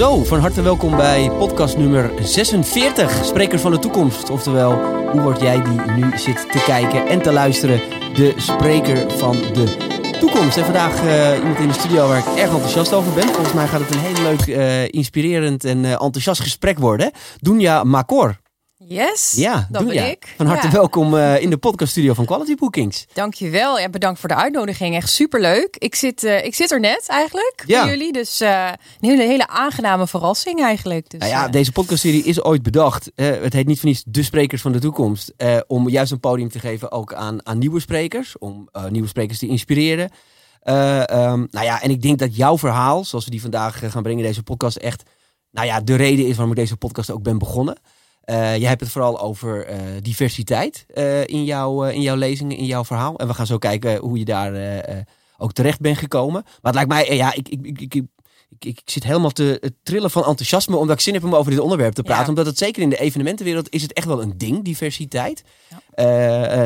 Zo, van harte welkom bij podcast nummer 46, Spreker van de Toekomst. Oftewel, hoe word jij die nu zit te kijken en te luisteren, de Spreker van de Toekomst. En vandaag uh, iemand in de studio waar ik erg enthousiast over ben. Volgens mij gaat het een heel leuk, uh, inspirerend en uh, enthousiast gesprek worden. Dunja Makor. Yes, ja, dat ben ik. Van harte ja. welkom uh, in de podcaststudio van Quality Bookings. Dankjewel. Ja, bedankt voor de uitnodiging. Echt superleuk. Ik zit, uh, ik zit er net eigenlijk ja. bij jullie. Dus uh, een hele, hele aangename verrassing eigenlijk. Dus, nou ja, deze podcastserie is ooit bedacht. het heet niet voor niets De Sprekers van de Toekomst. om juist een podium te geven ook aan, aan nieuwe sprekers. Om nieuwe sprekers te inspireren. Um, nou ja, en ik denk dat jouw verhaal, zoals we die vandaag gaan brengen in deze podcast, echt nou ja, de reden is waarom ik deze podcast ook ben begonnen. Uh, je hebt het vooral over uh, diversiteit uh, in, jouw, in jouw lezingen, in jouw verhaal. En we gaan zo kijken hoe je daar ook terecht bent gekomen. Maar het lijkt mij, ja, ik, ik, ik, ik, ik, ik zit helemaal te trillen van enthousiasme omdat ik zin heb om over dit onderwerp te praten. Ja. Omdat het zeker in de evenementenwereld is het echt wel een ding, diversiteit. Ja.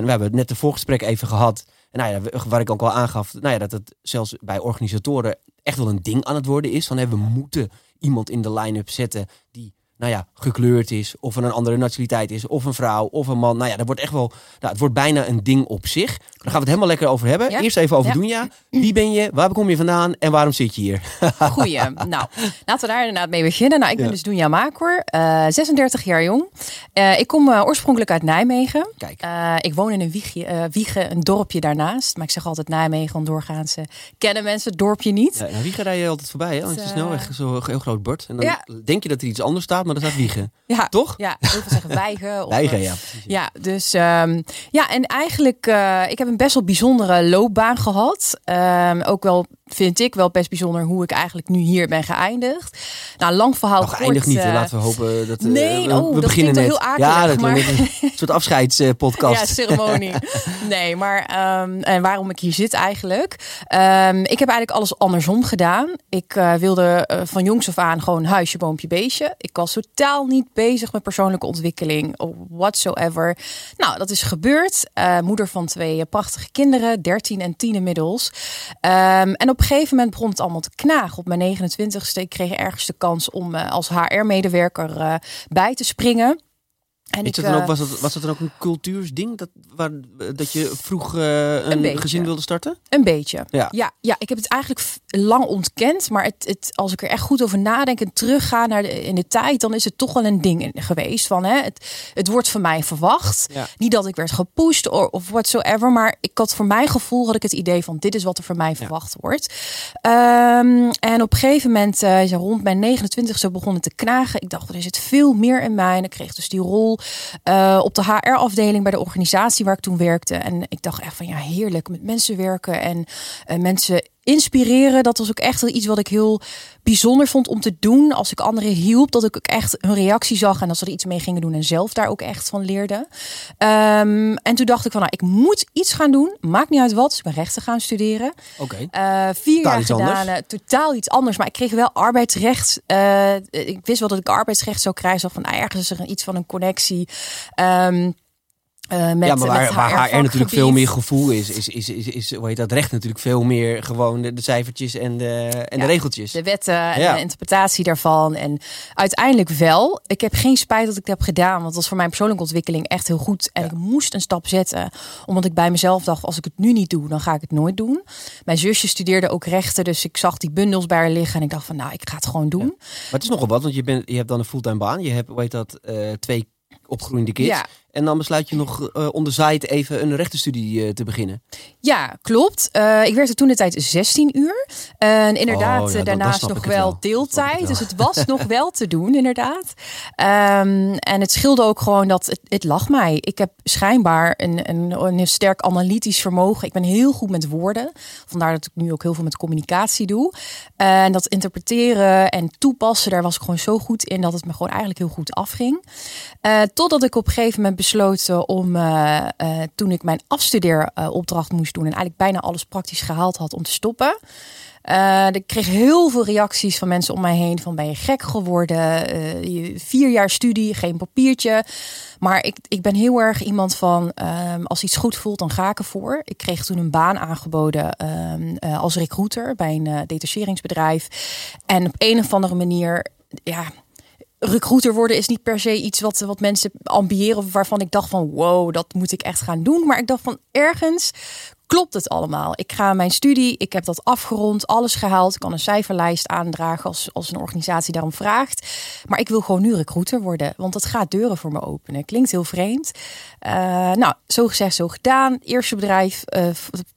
we hebben het net de voorgesprek even gehad. En nou ja, waar ik ook al aangaf, nou ja, dat het zelfs bij organisatoren echt wel een ding aan het worden is. Van we moeten iemand in de line-up zetten die nou ja, gekleurd is, of van een andere nationaliteit is, of een vrouw, of een man. Nou ja, dat wordt echt wel, nou, het wordt bijna een ding op zich. Daar gaan we het helemaal lekker over hebben. Ja? Eerst even over ja. Dunja. Wie ben je, waar kom je vandaan en waarom zit je hier? Goeie. Nou, laten we daar inderdaad mee beginnen. Nou, ik ben ja. dus Dunja Makor, uh, 36 jaar jong. Uh, ik kom uh, oorspronkelijk uit Nijmegen. Kijk. Uh, ik woon in een wiegje, Wiegen, een dorpje daarnaast. Maar ik zeg altijd Nijmegen, want doorgaans kennen mensen het dorpje niet. Ja, Wiegen rij je altijd voorbij, hè? Want het is snelweg zo'n heel groot bord. En dan denk je dat er iets anders staat, maar er staat Wiegen. Ja, toch? Ja, heel veel zeggen wijgen. Of, wijgen, ja. Ja, dus um, ja, en eigenlijk, uh, ik heb een best wel bijzondere loopbaan gehad. Um, ook wel, vind ik wel best bijzonder hoe ik eigenlijk nu hier ben geëindigd. Nou, lang verhaal Nog kort. eindig niet, uh, laten we hopen dat nee, uh, oh, we dat beginnen heel akelig, ja, dat maar... een soort afscheidspodcast. Ja, ceremonie. nee, maar um, en waarom ik hier zit eigenlijk. Um, ik heb eigenlijk alles andersom gedaan. Ik uh, wilde van jongs af aan gewoon huisje, boompje, beestje. Ik was totaal niet bezig met persoonlijke ontwikkeling of whatsoever. Nou, dat is gebeurd. Moeder van twee prachtige kinderen, 13 en 10 inmiddels. Um, en op een gegeven moment begon het allemaal te knagen. Op mijn 29ste ik kreeg ergens de kans om uh, als HR-medewerker uh, bij te springen. En ik, dan ook, was, het, was het dan ook een cultuursding dat, waar, dat je vroeg uh, een, een gezin wilde starten? Een beetje. Ja. Ja, ja, ik heb het eigenlijk lang ontkend. Maar het, het, als ik er echt goed over nadenk en terugga naar de, in de tijd, dan is het toch wel een ding geweest. Van, hè, het, het wordt van mij verwacht. Ja. Niet dat ik werd gepusht of, of whatsoever. Maar ik had voor mijn gevoel had ik het idee van dit is wat er van mij verwacht wordt. Um, en op een gegeven moment, uh, rond mijn 29e begon het te knagen. Ik dacht, er zit veel meer in mij. En ik kreeg dus die rol uh, op de HR-afdeling bij de organisatie waar ik toen werkte. En ik dacht echt van ja, heerlijk met mensen werken en uh, mensen inspireren. Dat was ook echt iets wat ik heel bijzonder vond om te doen. Als ik anderen hielp, dat ik ook echt hun reactie zag en dat ze er iets mee gingen doen en zelf daar ook echt van leerden. Um, en toen dacht ik van, nou, ik moet iets gaan doen. Maakt niet uit wat. Dus ik ben rechten gaan studeren. Oké. Okay. Uh, vier jaar gedaan. Anders. totaal iets anders. Maar ik kreeg wel arbeidsrecht. Uh, ik wist wel dat ik arbeidsrecht zou krijgen. Zo van, nou, ergens is er iets van een connectie. Um, uh, met, ja, maar waar, met waar HR natuurlijk veel meer gevoel is, is, is, is, is hoe heet dat recht natuurlijk veel meer gewoon de, de cijfertjes en de, en ja, de regeltjes. De wetten en ja. de interpretatie daarvan. En uiteindelijk wel. Ik heb geen spijt dat ik dat heb gedaan, want dat was voor mijn persoonlijke ontwikkeling echt heel goed. En ja. ik moest een stap zetten, omdat ik bij mezelf dacht, als ik het nu niet doe, dan ga ik het nooit doen. Mijn zusje studeerde ook rechten, dus ik zag die bundels bij haar liggen en ik dacht van, nou, ik ga het gewoon doen. Maar het is nogal wat, want je, bent, je hebt dan een fulltime baan. Je hebt, hoe heet dat, uh, twee opgroeiende kids. Ja. En dan besluit je nog uh, on the side even een rechtenstudie uh, te beginnen. Ja, klopt. Uh, ik werkte toen de tijd 16 uur. En inderdaad, oh, ja, dan, daarnaast dan nog wel, deeltijd. Wel. Dus het was nog wel te doen, inderdaad. Um, en het scheelde ook gewoon dat het, het lag mij. Ik heb schijnbaar een, een, een sterk analytisch vermogen. Ik ben heel goed met woorden. Vandaar dat ik nu ook heel veel met communicatie doe. En dat interpreteren en toepassen, daar was ik gewoon zo goed in dat het me gewoon eigenlijk heel goed afging. Totdat ik op een gegeven moment besloten om, uh, uh, toen ik mijn afstudeeropdracht moest doen en eigenlijk bijna alles praktisch gehaald had, om te stoppen. Uh, ik kreeg heel veel reacties van mensen om mij heen van ben je gek geworden, uh, vier jaar studie, geen papiertje. Maar ik, ik ben heel erg iemand van um, als iets goed voelt, dan ga ik ervoor. Ik kreeg toen een baan aangeboden uh, als recruiter bij een detacheringsbedrijf. En op een of andere manier ja, recruiter worden is niet per se iets wat, wat mensen ambiëren of waarvan ik dacht van wow, dat moet ik echt gaan doen. Maar ik dacht van ergens klopt het allemaal. Ik ga mijn studie, ik heb dat afgerond, alles gehaald. Ik kan een cijferlijst aandragen als, als een organisatie daarom vraagt. Maar ik wil gewoon nu recruiter worden, want dat gaat deuren voor me openen. Klinkt heel vreemd. Uh, nou, zo gezegd, zo gedaan. Eerste bedrijf uh,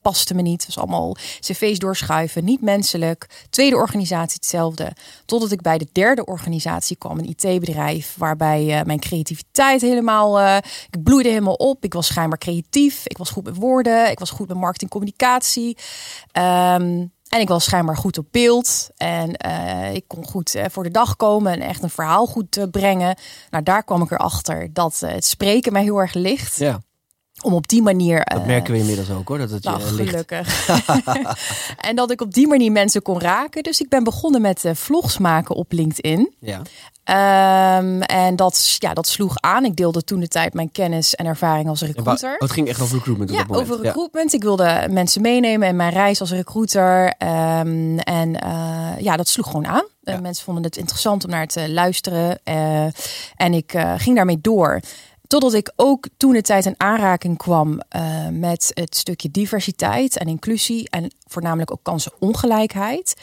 paste me niet. Het was allemaal cv's doorschuiven, niet menselijk. Tweede organisatie hetzelfde. Totdat ik bij de derde organisatie kwam, een IT-bedrijf, waarbij uh, mijn creativiteit helemaal, ik bloeide helemaal op. Ik was schijnbaar creatief, ik was goed met woorden, ik was goed met marketing, communicatie. Um, en ik was schijnbaar goed op beeld. En uh, ik kon goed uh, voor de dag komen en echt een verhaal goed uh, brengen. Nou, daar kwam ik erachter dat het spreken mij heel erg ligt. Ja. Om op die manier. Dat merken we inmiddels ook hoor. Dat het nou, je ligt. gelukkig. en dat ik op die manier mensen kon raken. Dus ik ben begonnen met vlogs maken op LinkedIn. Ja. Um, en dat, ja, dat sloeg aan. Ik deelde toen de tijd mijn kennis en ervaring als recruiter. Het ging echt over recruitment op ja, dat over recruitment. Ik wilde mensen meenemen in mijn reis als recruiter. Um, en uh, ja, dat sloeg gewoon aan. Ja. Uh, mensen vonden het interessant om naar te luisteren. Uh, en ik ging daarmee door. Totdat ik ook toen de tijd in aanraking kwam uh, met het stukje diversiteit en inclusie. En voornamelijk ook kansenongelijkheid.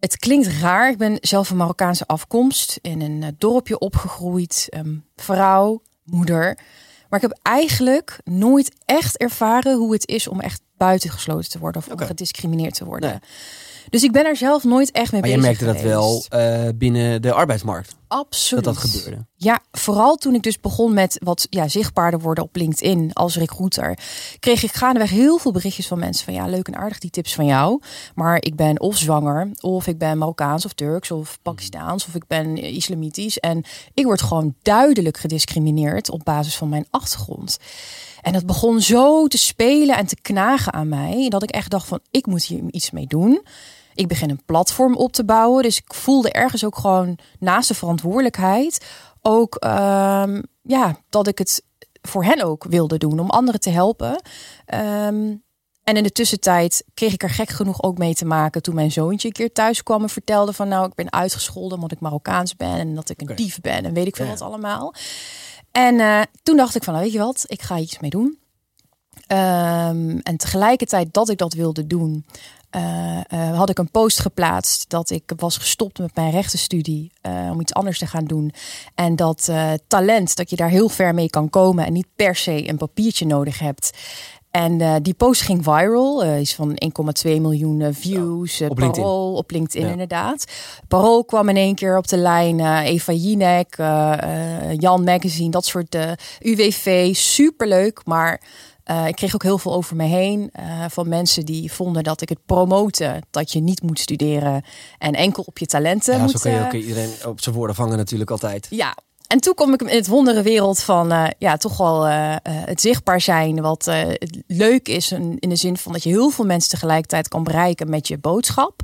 Het klinkt raar. Ik ben zelf een Marokkaanse afkomst. In een uh, dorpje opgegroeid. Um, vrouw, moeder. Maar ik heb eigenlijk nooit echt ervaren hoe het is om echt buitengesloten te worden. Of om gediscrimineerd te worden. Nee. Dus ik ben er zelf nooit echt mee Maar je bezig merkte dat wel uh, binnen de arbeidsmarkt. Absoluut. Dat dat gebeurde. Ja, vooral toen ik dus begon met wat ja, zichtbaarder worden op LinkedIn als recruiter, kreeg ik gaandeweg heel veel berichtjes van mensen van ja, leuk en aardig die tips van jou, maar ik ben of zwanger, of ik ben Marokkaans of Turks of Pakistaans, of ik ben islamitisch en ik word gewoon duidelijk gediscrimineerd op basis van mijn achtergrond. En dat begon zo te spelen en te knagen aan mij, dat ik echt dacht van ik moet hier iets mee doen. Ik begin een platform op te bouwen. Dus ik voelde ergens ook gewoon naast de verantwoordelijkheid ook um, ja, dat ik het voor hen ook wilde doen om anderen te helpen. Um, en in de tussentijd kreeg ik er gek genoeg ook mee te maken toen mijn zoontje een keer thuis kwam en vertelde van nou ik ben uitgescholden omdat ik Marokkaans ben en dat ik een dief ben en weet ik veel Ja. wat allemaal. En uh, toen dacht ik van nou, weet je wat, ik ga iets mee doen. Um, en tegelijkertijd dat ik dat wilde doen, uh, uh, had ik een post geplaatst dat ik was gestopt met mijn rechtenstudie uh, om iets anders te gaan doen. En dat talent, dat je daar heel ver mee kan komen en niet per se een papiertje nodig hebt. En die post ging viral, is van 1,2 miljoen views. Ja, op Parool, LinkedIn. op LinkedIn Ja. inderdaad. Parool kwam in één keer op de lijn. Eva Jinek, Jan Magazine, dat soort UWV. Superleuk, maar uh, ik kreeg ook heel veel over me heen uh, van mensen die vonden dat ik het promoten dat je niet moet studeren en enkel op je talenten Ja, moet. zo kun je uh, ook iedereen op zijn woorden vangen natuurlijk altijd. ja, en toen kom ik in het wondere wereld van uh, ja, toch wel het zichtbaar zijn. Wat leuk is in, in de zin van dat je heel veel mensen tegelijkertijd kan bereiken met je boodschap.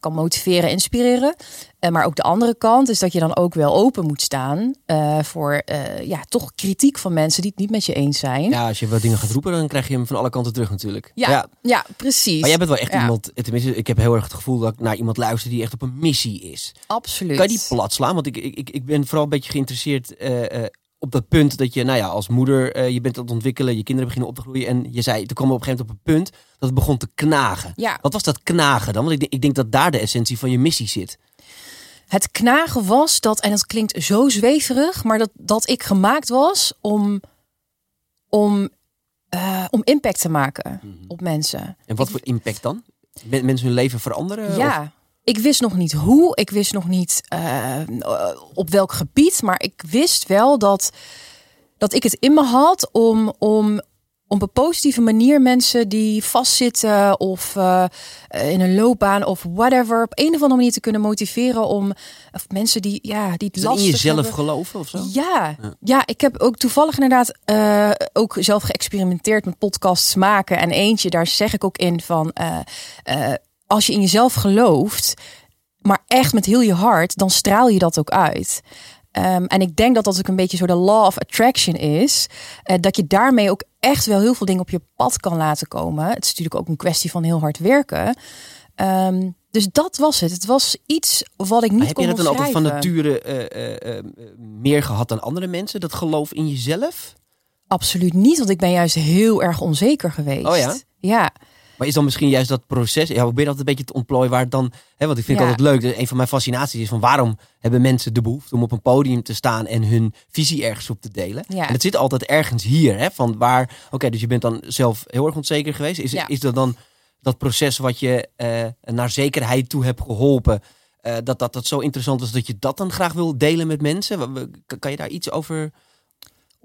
Kan motiveren, inspireren. Uh, maar ook de andere kant is dat je dan ook wel open moet staan uh, voor uh, ja, toch kritiek van mensen die het niet met je eens zijn. Ja, als je wat dingen gaat roepen, dan krijg je hem van alle kanten terug natuurlijk. Ja, ja. ja precies. Maar jij bent wel echt Ja. iemand, tenminste, ik heb heel erg het gevoel dat ik naar iemand luister die echt op een missie is. Absoluut. Kan je die plat slaan? Want ik, ik, ik- ben vooral een beetje geïnteresseerd eh, eh, op dat punt dat je, nou ja, als moeder, eh, je bent aan het ontwikkelen, je kinderen beginnen op te groeien. En je zei, toen kwam we op een gegeven moment op een punt dat het begon te knagen. Ja. Wat was dat knagen dan? Want ik, ik denk dat daar de essentie van je missie zit. Het knagen was dat, en dat klinkt zo zweverig, maar dat, dat ik gemaakt was om, om, uh, om impact te maken Mhm. op mensen. En wat voor impact dan? Men- mensen hun leven veranderen? Ja. Of- Ik wist nog niet hoe, ik wist nog niet uh, op welk gebied, maar ik wist wel dat, dat ik het in me had om, om op een positieve manier mensen die vastzitten of uh, in een loopbaan of whatever, op een of andere manier te kunnen motiveren om of mensen die ja die het in jezelf hebben. geloven of zo? Ja, Ja. ja, ik heb ook toevallig inderdaad uh, ook zelf geëxperimenteerd met podcasts maken. En eentje, daar zeg ik ook in van, uh, als je in jezelf gelooft, maar echt met heel je hart, dan straal je dat ook uit. Um, en ik denk dat dat ook een beetje zo de law of attraction is. Uh, dat je daarmee ook echt wel heel veel dingen op je pad kan laten komen. Het is natuurlijk ook een kwestie van heel hard werken. Um, dus dat was het. Het was iets wat ik niet Maar heb kon je dat dan altijd van nature eh, eh, eh, meer gehad dan andere mensen? Dat geloof in jezelf? Absoluut niet, want ik ben juist heel erg onzeker geweest. Oh ja? Ja, Maar is dan misschien juist dat proces, ja, probeer dat een beetje te ontplooien waar het dan, hè, want ik vind het altijd leuk, dat een van mijn fascinaties is van waarom hebben mensen de behoefte om op een podium te staan en hun visie ergens op te delen. Ja. En het zit altijd ergens hier, hè, van waar, oké, dus je bent dan zelf heel erg onzeker geweest. Is, Ja. is dat dan dat proces wat je eh, naar zekerheid toe hebt geholpen, eh, dat, dat dat zo interessant is dat je dat dan graag wil delen met mensen? Kan je daar iets over?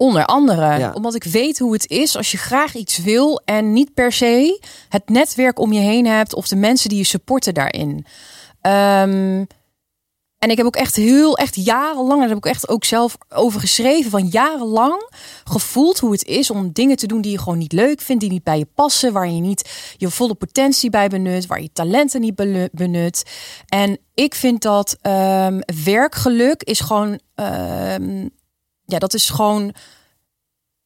Onder andere. Ja. Omdat ik weet hoe het is als je graag iets wil en niet per se het netwerk om je heen hebt of de mensen die je supporten daarin. Ehm, en ik heb ook echt heel, echt jarenlang, daar heb ik echt ook zelf over geschreven, van jarenlang gevoeld hoe het is om dingen te doen die je gewoon niet leuk vindt, die niet bij je passen, waar je niet je volle potentie bij benut, waar je talenten niet benut. En ik vind dat ehm, werkgeluk is gewoon, ehm, ja, dat is gewoon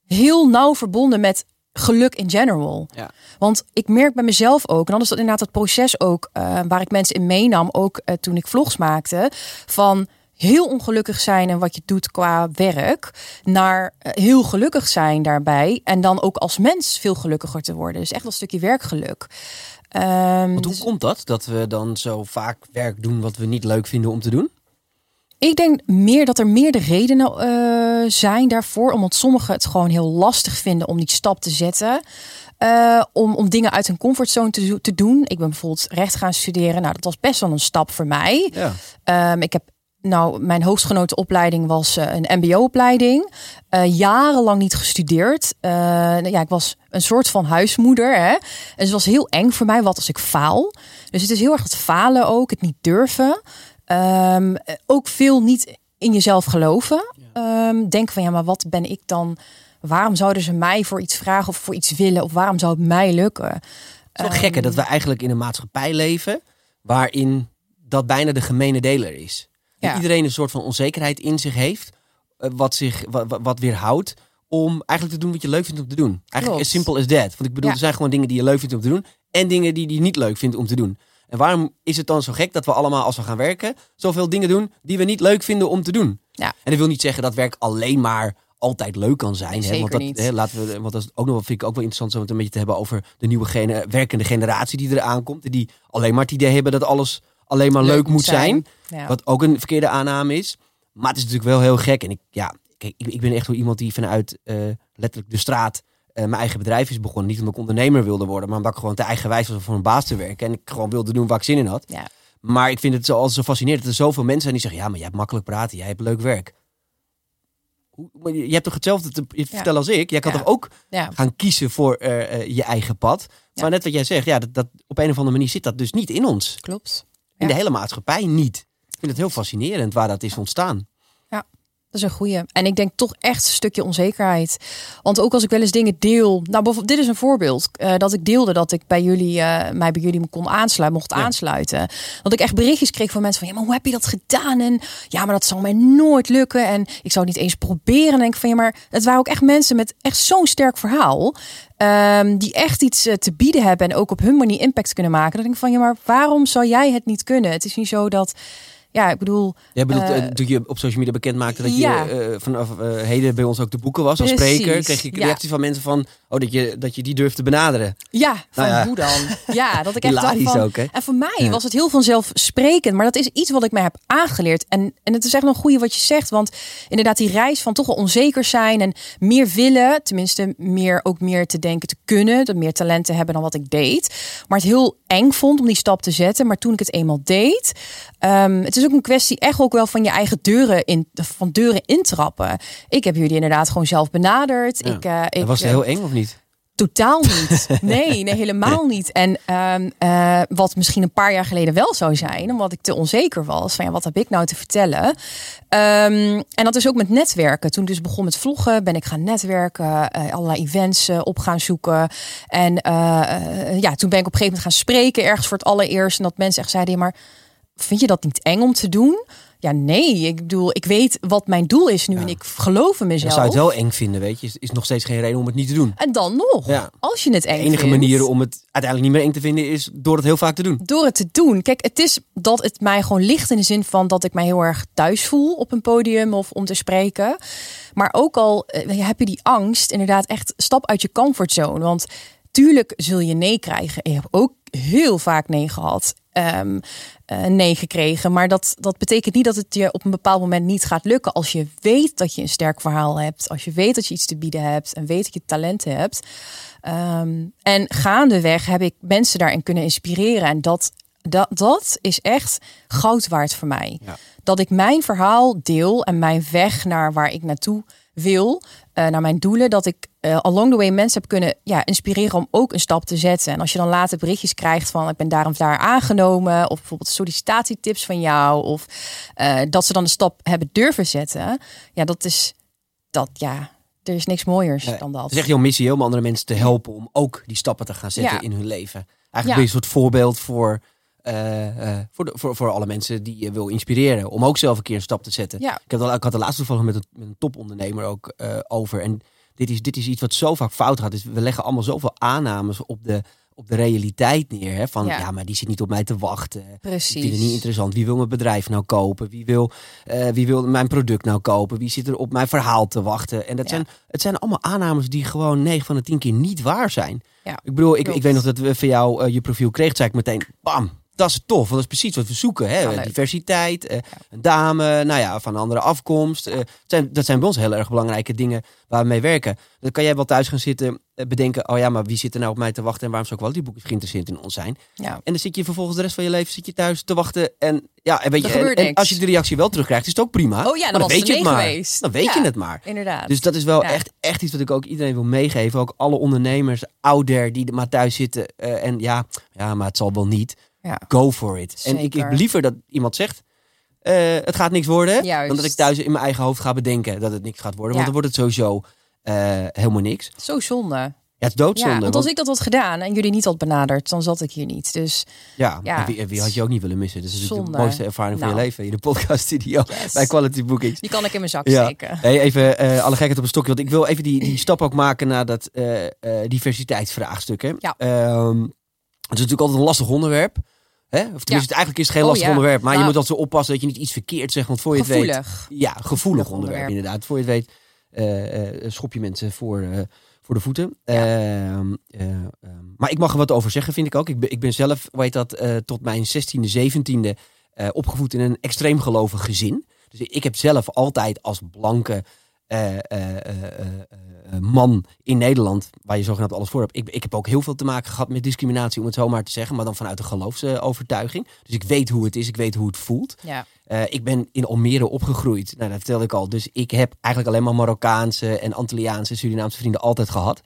heel nauw verbonden met geluk in general. Ja. Want ik merk bij mezelf ook, en dan is dat inderdaad het proces ook eh, waar ik mensen in meenam, ook eh, toen ik vlogs maakte, van heel ongelukkig zijn en wat je doet qua werk, naar eh, heel gelukkig zijn daarbij en dan ook als mens veel gelukkiger te worden. Dus echt een stukje werkgeluk. Want hoe dus komt dat, dat we dan zo vaak werk doen wat we niet leuk vinden om te doen? Ik denk meer dat er meerdere redenen eh, zijn daarvoor, omdat sommigen het gewoon heel lastig vinden om die stap te zetten. Eh, om, om dingen uit hun comfortzone te, te doen. Ik ben bijvoorbeeld recht gaan studeren. Nou, dat was best wel een stap voor mij. Ja. Ehm, ik heb, nou, mijn hoogstgenoten opleiding was eh, een MBO-opleiding. Jarenlang niet gestudeerd. Nou ja, ik was een soort van huismoeder. Hè? En het was heel eng voor mij. Wat als ik faal? Dus het is heel erg het falen ook, het niet durven. Ehm, eh, ook veel niet in jezelf geloven. Ehm, denken van ja, maar wat ben ik dan? Waarom zouden ze mij voor iets vragen of voor iets willen? Of waarom zou het mij lukken? Het is wel gek hè, dat we eigenlijk in een maatschappij leven waarin dat bijna de gemene deler is. Dat Ja. iedereen een soort van onzekerheid in zich heeft, eh, wat, zich, wat, wat- wat weerhoudt om eigenlijk te doen wat je leuk vindt om te doen. Eigenlijk Klopt. as simple as that. Want ik bedoel, Ja. er zijn gewoon dingen die je leuk vindt om te doen en dingen die je niet leuk vindt om te doen. En waarom is het dan zo gek dat we allemaal, als we gaan werken, zoveel dingen doen die we niet leuk vinden om te doen? Ja. En dat wil niet zeggen dat werk alleen maar altijd leuk kan zijn. hè? Zeker Want dat, niet. Hè, laten we, want dat is ook nog wel, vind ik ook wel interessant om het een beetje te hebben over de nieuwe gene, werkende generatie die eraan komt. Die alleen maar het idee hebben dat alles alleen maar leuk, moet zijn. Ja. Wat ook een verkeerde aanname is. Maar het is natuurlijk wel heel gek. En ik, ja, kijk, ik, ik ben echt wel iemand die vanuit eh, letterlijk de straat mijn eigen bedrijf is begonnen. Niet omdat ik ondernemer wilde worden, maar omdat ik gewoon te eigenwijs was om voor een baas te werken. En ik gewoon wilde doen waar ik zin in had. Ja. Maar ik vind het zo, altijd zo fascinerend dat er zoveel mensen zijn die zeggen... ja, maar jij hebt makkelijk praten, jij hebt leuk werk. Maar je hebt toch hetzelfde te vertellen als ik? Jij kan Ja. toch ook ja. gaan kiezen voor eh, eh, je eigen pad? Maar net wat jij zegt, ja, dat, dat, op een of andere manier zit dat dus niet in ons. klopt. In de hele maatschappij niet. Ik vind het heel fascinerend waar dat is ontstaan. Dat is een goeie. En ik denk toch echt een stukje onzekerheid. Want ook als ik wel eens dingen deel. Nou, bijvoorbeeld, dit is een voorbeeld. eh, dat ik deelde dat ik bij jullie, eh, mij bij jullie kon aansluiten, mocht Ja. aansluiten. Dat ik echt berichtjes kreeg van mensen van ja, maar hoe heb je dat gedaan? En ja, maar dat zal mij nooit lukken. En ik zou het niet eens proberen. En denk ik van ja, maar het waren ook echt mensen met echt zo'n sterk verhaal. ehm, die echt iets eh, te bieden hebben en ook op hun manier impact kunnen maken. Denk ik van ja, maar waarom zou jij het niet kunnen? Het is niet zo dat. Ja, ik bedoel, Jij bedoelt, Eh, eh, toen je op social media bekend maakte dat ja. je eh, vanaf heden bij ons ook de boeken was als Precies, spreker, kreeg je ja. reacties van mensen van, oh, dat je, dat je die durft te benaderen. Ja, van Nou ja. hoe dan? Ja, dat ik echt dacht van... ook, hè? En voor mij was het heel vanzelfsprekend. Maar dat is iets wat ik mij heb aangeleerd. En, en het is echt nog een goede wat je zegt. Want inderdaad, die reis van toch wel onzeker zijn en meer willen. Tenminste, meer, ook meer te denken te kunnen. Dat meer talent te hebben dan wat ik deed. Maar het heel eng vond om die stap te zetten. Maar toen ik het eenmaal deed... ehm, het is ook een kwestie echt ook wel van je eigen deuren, in, van deuren intrappen. Ik heb jullie inderdaad gewoon zelf benaderd. Ja. Ik, eh, ik, was het eh, heel eng of niet? Totaal niet. Nee, nee helemaal niet. En ehm, eh, wat misschien een paar jaar geleden wel zou zijn, omdat ik te onzeker was van ja, wat heb ik nou te vertellen? Ehm, en dat is ook met netwerken. Toen ik dus begon met vloggen, ben ik gaan netwerken, allerlei events op gaan zoeken. En ja, toen ben ik op een gegeven moment gaan spreken ergens voor het allereerst. En dat mensen echt zeiden, ja, maar vind je dat niet eng om te doen? Ja, nee. Ik bedoel, ik weet wat mijn doel is nu Ja. en ik geloof in mezelf. zou je het wel eng vinden, weet je. Is, is nog steeds geen reden om het niet te doen. En dan nog, Ja. als je het eng De enige vindt. manier om het uiteindelijk niet meer eng te vinden is door het heel vaak te doen. door het te doen. Kijk, het is dat het mij gewoon ligt in de zin van dat ik mij heel erg thuis voel op een podium of om te spreken. Maar ook al eh, heb je die angst, inderdaad echt stap uit je comfortzone. Want tuurlijk zul je nee krijgen. Ik heb ook heel vaak nee gehad. ehm, eh, nee gekregen. Maar dat, dat betekent niet dat het je op een bepaald moment niet gaat lukken. Als je weet dat je een sterk verhaal hebt. Als je weet dat je iets te bieden hebt. En weet dat je talenten hebt. Ehm, en gaandeweg heb ik mensen daarin kunnen inspireren. En dat, dat, dat is echt goud waard voor mij. Ja. Dat ik mijn verhaal deel en mijn weg naar waar ik naartoe wil, eh, naar mijn doelen, dat ik eh, along the way mensen heb kunnen ja, inspireren om ook een stap te zetten. En als je dan later berichtjes krijgt van ik ben daar of daar aangenomen, of bijvoorbeeld sollicitatietips van jou, of eh, dat ze dan de stap hebben durven zetten, ja, dat is dat ja, er is niks mooiers Nee, dan dat. Het is echt jouw missie om andere mensen te helpen om ook die stappen te gaan zetten Ja. in hun leven. Eigenlijk Ja. ben je een soort voorbeeld voor, eh, voor, de, voor, voor alle mensen die je wil inspireren. Om ook zelf een keer een stap te zetten. Ja. Ik, had al, ik had de laatste toevallig met een, met een topondernemer ook over. En dit is, dit is iets wat zo vaak fout gaat. Dus we leggen allemaal zoveel aannames op de, op de realiteit neer. Hè? Van ja. Ja. maar die zit niet op mij te wachten. Precies. Ik vind het niet interessant. Wie wil mijn bedrijf nou kopen? Wie wil, eh, wie wil mijn product nou kopen? Wie zit er op mijn verhaal te wachten? En dat Ja. zijn, het zijn allemaal aannames die gewoon 9 van de 10 keer niet waar zijn. Ja, ik bedoel, ik, ik weet nog dat we van jou eh, je profiel kregen. zei ik meteen, bam, dat is tof. Want dat is precies wat we zoeken. Hè? Ja. Diversiteit, eh, een dame, nou ja, van een andere afkomst. Eh, zijn, dat zijn bij ons heel erg belangrijke dingen waar we mee werken. Dan kan jij wel thuis gaan zitten, eh, bedenken, oh ja, maar wie zit er nou op mij te wachten en waarom zou ik wel die boeken geïnteresseerd in ons zijn? Ja. En dan zit je vervolgens de rest van je leven zit je thuis te wachten. En ja, en weet je, en, als je de reactie wel terugkrijgt, is het ook prima. Oh ja, dan weet je het maar. geweest. Dan weet Ja. je het maar. Inderdaad. Dus dat is wel Ja. echt, echt iets wat ik ook iedereen wil meegeven. Ook alle ondernemers, ouder, die er maar thuis zitten. eh, en ja, ja, maar het zal wel niet. Ja. Go for it. En ik, ik liever dat iemand zegt, eh, het gaat niks worden. Juist. Dan dat ik thuis in mijn eigen hoofd ga bedenken dat het niks gaat worden. Ja. Want dan wordt het sowieso eh, helemaal niks. Zo zonde. Ja, het is doodzonde. Ja, want want- als ik dat had gedaan en jullie niet had benaderd, dan zat ik hier niet. Dus Ja, Ja. En wie, en wie had je ook niet willen missen? Dus dat is de mooiste ervaring van je Nou. leven. In de podcast studio Yes. bij Quality Bookings. die kan ik in mijn zak Ja. steken. Hey, even eh, alle gekheid op een stokje. Want ik wil even die, die stap ook maken naar dat eh, diversiteitsvraagstuk. Hè? Ja. Ehm, het is natuurlijk altijd een lastig onderwerp. Hè? Of tenminste, eigenlijk is het geen Oh, lastig ja. onderwerp. Maar je moet altijd zo oppassen dat je niet iets verkeerd zegt. Want voor je het weet... Gevoelig. Ja, gevoelig, Gevoelig onderwerp, onderwerp. inderdaad. Voor je het weet eh, eh, schop je mensen voor, eh, voor de voeten. Ja. Ehm, eh, ehm, maar ik mag er wat over zeggen, vind ik ook. Ik ben, ik ben zelf, hoe heet dat, tot mijn 16e, 17e eh, opgevoed in een extreem gelovig gezin. Dus ik heb zelf altijd als blanke eh, eh, eh, man in Nederland, waar je zogenaamd alles voor hebt. Ik, ik heb ook heel veel te maken gehad met discriminatie, om het zo maar te zeggen. Maar dan vanuit een geloofsovertuiging. Dus ik weet hoe het is, ik weet hoe het voelt. Ja. Ik ben in Almere opgegroeid. Nou, dat vertelde ik al. Dus ik heb eigenlijk alleen maar Marokkaanse en Antilliaanse, Surinaamse vrienden altijd gehad.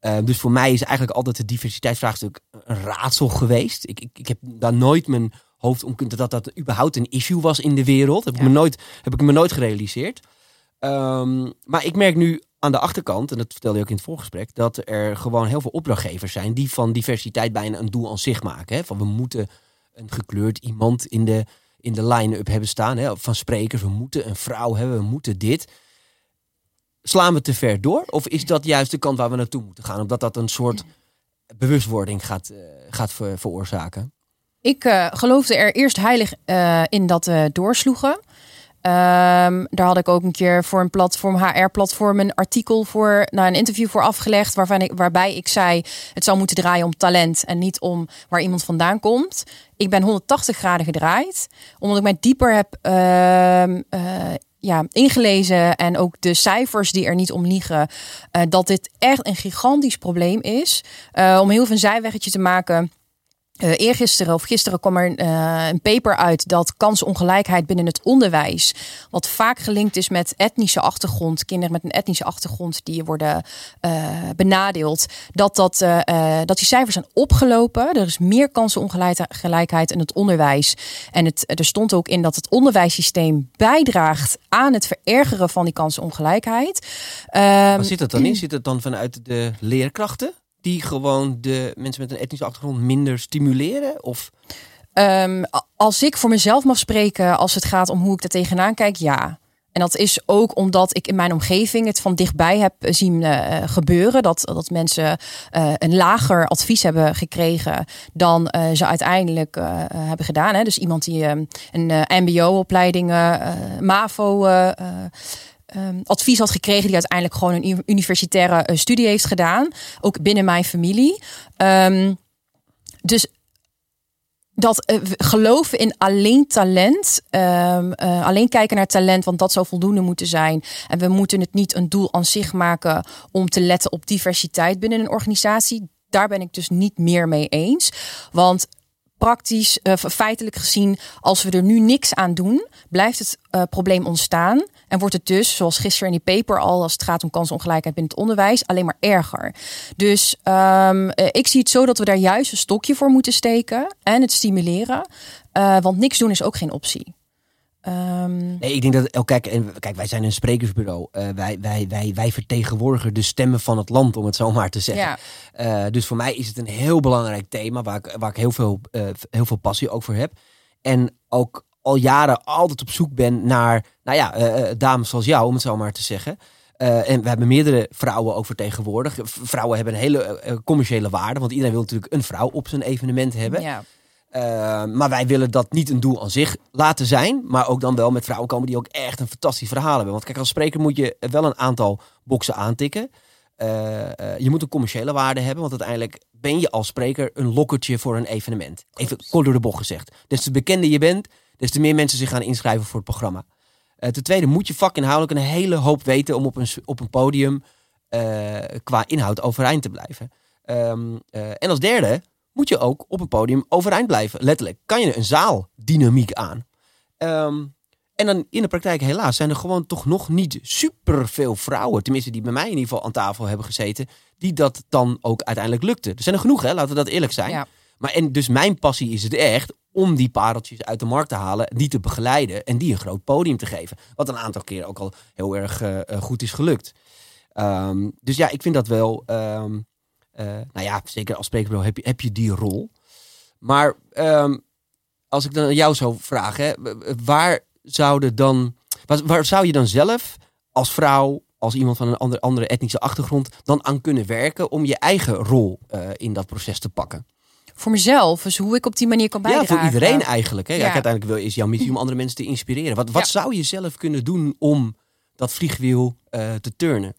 Eh, dus voor mij is eigenlijk altijd het diversiteitsvraagstuk een raadsel geweest. Ik, ik, ik heb daar nooit mijn hoofd om kunnen dat dat überhaupt een issue was in de wereld. Heb, Ja. ik, me nooit, heb ik me nooit gerealiseerd. Ehm, maar ik merk nu aan de achterkant, en dat vertelde je ook in het voorgesprek, dat er gewoon heel veel opdrachtgevers zijn die van diversiteit bijna een doel aan zich maken. Hè? Van we moeten een gekleurd iemand in de, in de line-up hebben staan. Hè? Van sprekers, we moeten een vrouw hebben, we moeten dit. Slaan we te ver door? Of is dat juist de kant waar we naartoe moeten gaan? Omdat dat een soort bewustwording gaat, eh, gaat ver- veroorzaken. Ik eh, geloofde er eerst heilig eh, in dat doorsloegen. Ehm, daar had ik ook een keer voor een platform, HR-platform, een artikel voor, nou, een interview voor afgelegd. Waarvan ik, waarbij ik zei: het zou moeten draaien om talent en niet om waar iemand vandaan komt. Ik ben 180 graden gedraaid, omdat ik mij dieper heb ehm, eh, ja, ingelezen en ook de cijfers die er niet om liegen, eh, dat dit echt een gigantisch probleem is. Eh, om heel veel een zijweggetje te maken. Uh, eergisteren of gisteren kwam er uh, een paper uit dat kansenongelijkheid binnen het onderwijs, wat vaak gelinkt is met etnische achtergrond, kinderen met een etnische achtergrond die worden uh, benadeeld, dat, dat, dat die cijfers zijn opgelopen. Er is meer kansenongelijkheid in het onderwijs. En het, er stond ook in dat het onderwijssysteem bijdraagt aan het verergeren van die kansenongelijkheid. Um, Waar zit het dan in? Zit het dan vanuit de leerkrachten? Die gewoon de mensen met een etnische achtergrond minder stimuleren? Of? Ehm, als ik voor mezelf mag spreken, als het gaat om hoe ik er tegenaan kijk, ja. En dat is ook omdat ik in mijn omgeving het van dichtbij heb zien uh, gebeuren. Dat, dat mensen uh, een lager advies hebben gekregen dan ze uiteindelijk hebben gedaan. Hè. Dus iemand die een MBO-opleiding, MAVO. Um, advies had gekregen die uiteindelijk gewoon een universitaire studie heeft gedaan. Ook binnen mijn familie. Um, dus dat uh, geloven in alleen talent, um, uh, alleen kijken naar talent, want dat zou voldoende moeten zijn. En we moeten het niet een doel aan zich maken om te letten op diversiteit binnen een organisatie. Daar ben ik dus niet meer mee eens. Want praktisch, uh, feitelijk gezien, als we er nu niks aan doen, blijft het uh, probleem ontstaan. En wordt het dus, zoals gisteren in die paper al, als het gaat om kansongelijkheid binnen het onderwijs, alleen maar erger. Dus um, ik zie het zo dat we daar juist een stokje voor moeten steken en het stimuleren. Want niks doen is ook geen optie. Um... Nee, ik denk dat. Oh, kijk, en, kijk, wij zijn een sprekersbureau. Uh, wij, wij, wij, wij vertegenwoordigen de stemmen van het land, om het zo maar te zeggen. Ja. Uh, dus voor mij is het een heel belangrijk thema waar ik, waar ik heel, veel, uh, heel veel passie ook voor heb. En ook al jaren altijd op zoek ben naar, nou ja, dames zoals jou, om het zo maar te zeggen. en we hebben meerdere vrouwen ook vertegenwoordigd. Vrouwen hebben een hele commerciële waarde, want iedereen wil natuurlijk een vrouw op zijn evenement hebben. Ja. Uh, maar wij willen dat niet een doel aan zich laten zijn. Maar ook dan wel met vrouwen komen die ook echt een fantastisch verhaal hebben. Want kijk, als spreker moet je wel een aantal boxen aantikken. Uh, uh, je moet een commerciële waarde hebben. Want uiteindelijk ben je als spreker een lokkertje voor een evenement. Even kort door de bocht gezegd. Des te bekender je bent, des te meer mensen zich gaan inschrijven voor het programma. ten tweede moet je vakinhoudelijk een hele hoop weten om op een, op een podium qua inhoud overeind te blijven. Um, en als derde moet je ook op een podium overeind blijven. Letterlijk kan je een zaaldynamiek aan. Um, en dan in de praktijk helaas zijn er gewoon toch nog niet super veel vrouwen, tenminste die bij mij in ieder geval aan tafel hebben gezeten, die dat dan ook uiteindelijk lukte. Er zijn er genoeg, hè? laten we dat eerlijk zijn. Ja. Maar en dus mijn passie is het echt om die pareltjes uit de markt te halen, die te begeleiden en die een groot podium te geven. Wat een aantal keren ook al heel erg uh, goed is gelukt. Um, dus ja, ik vind dat wel. Um, uh, nou ja, zeker als sprekerbureau heb je, heb je die rol. Maar um, als ik dan jou zou vragen, waar zouden dan, waar, waar, zou je dan zelf als vrouw, als iemand van een andere, andere etnische achtergrond, dan aan kunnen werken om je eigen rol uh, in dat proces te pakken? Voor mezelf, dus hoe ik op die manier kan bijdragen. Ja, voor iedereen eigenlijk. Hè? Ja. Ja, uiteindelijk wil, is jouw missie om andere mensen te inspireren. Wat, wat zou je zelf kunnen doen om dat vliegwiel uh, te turnen?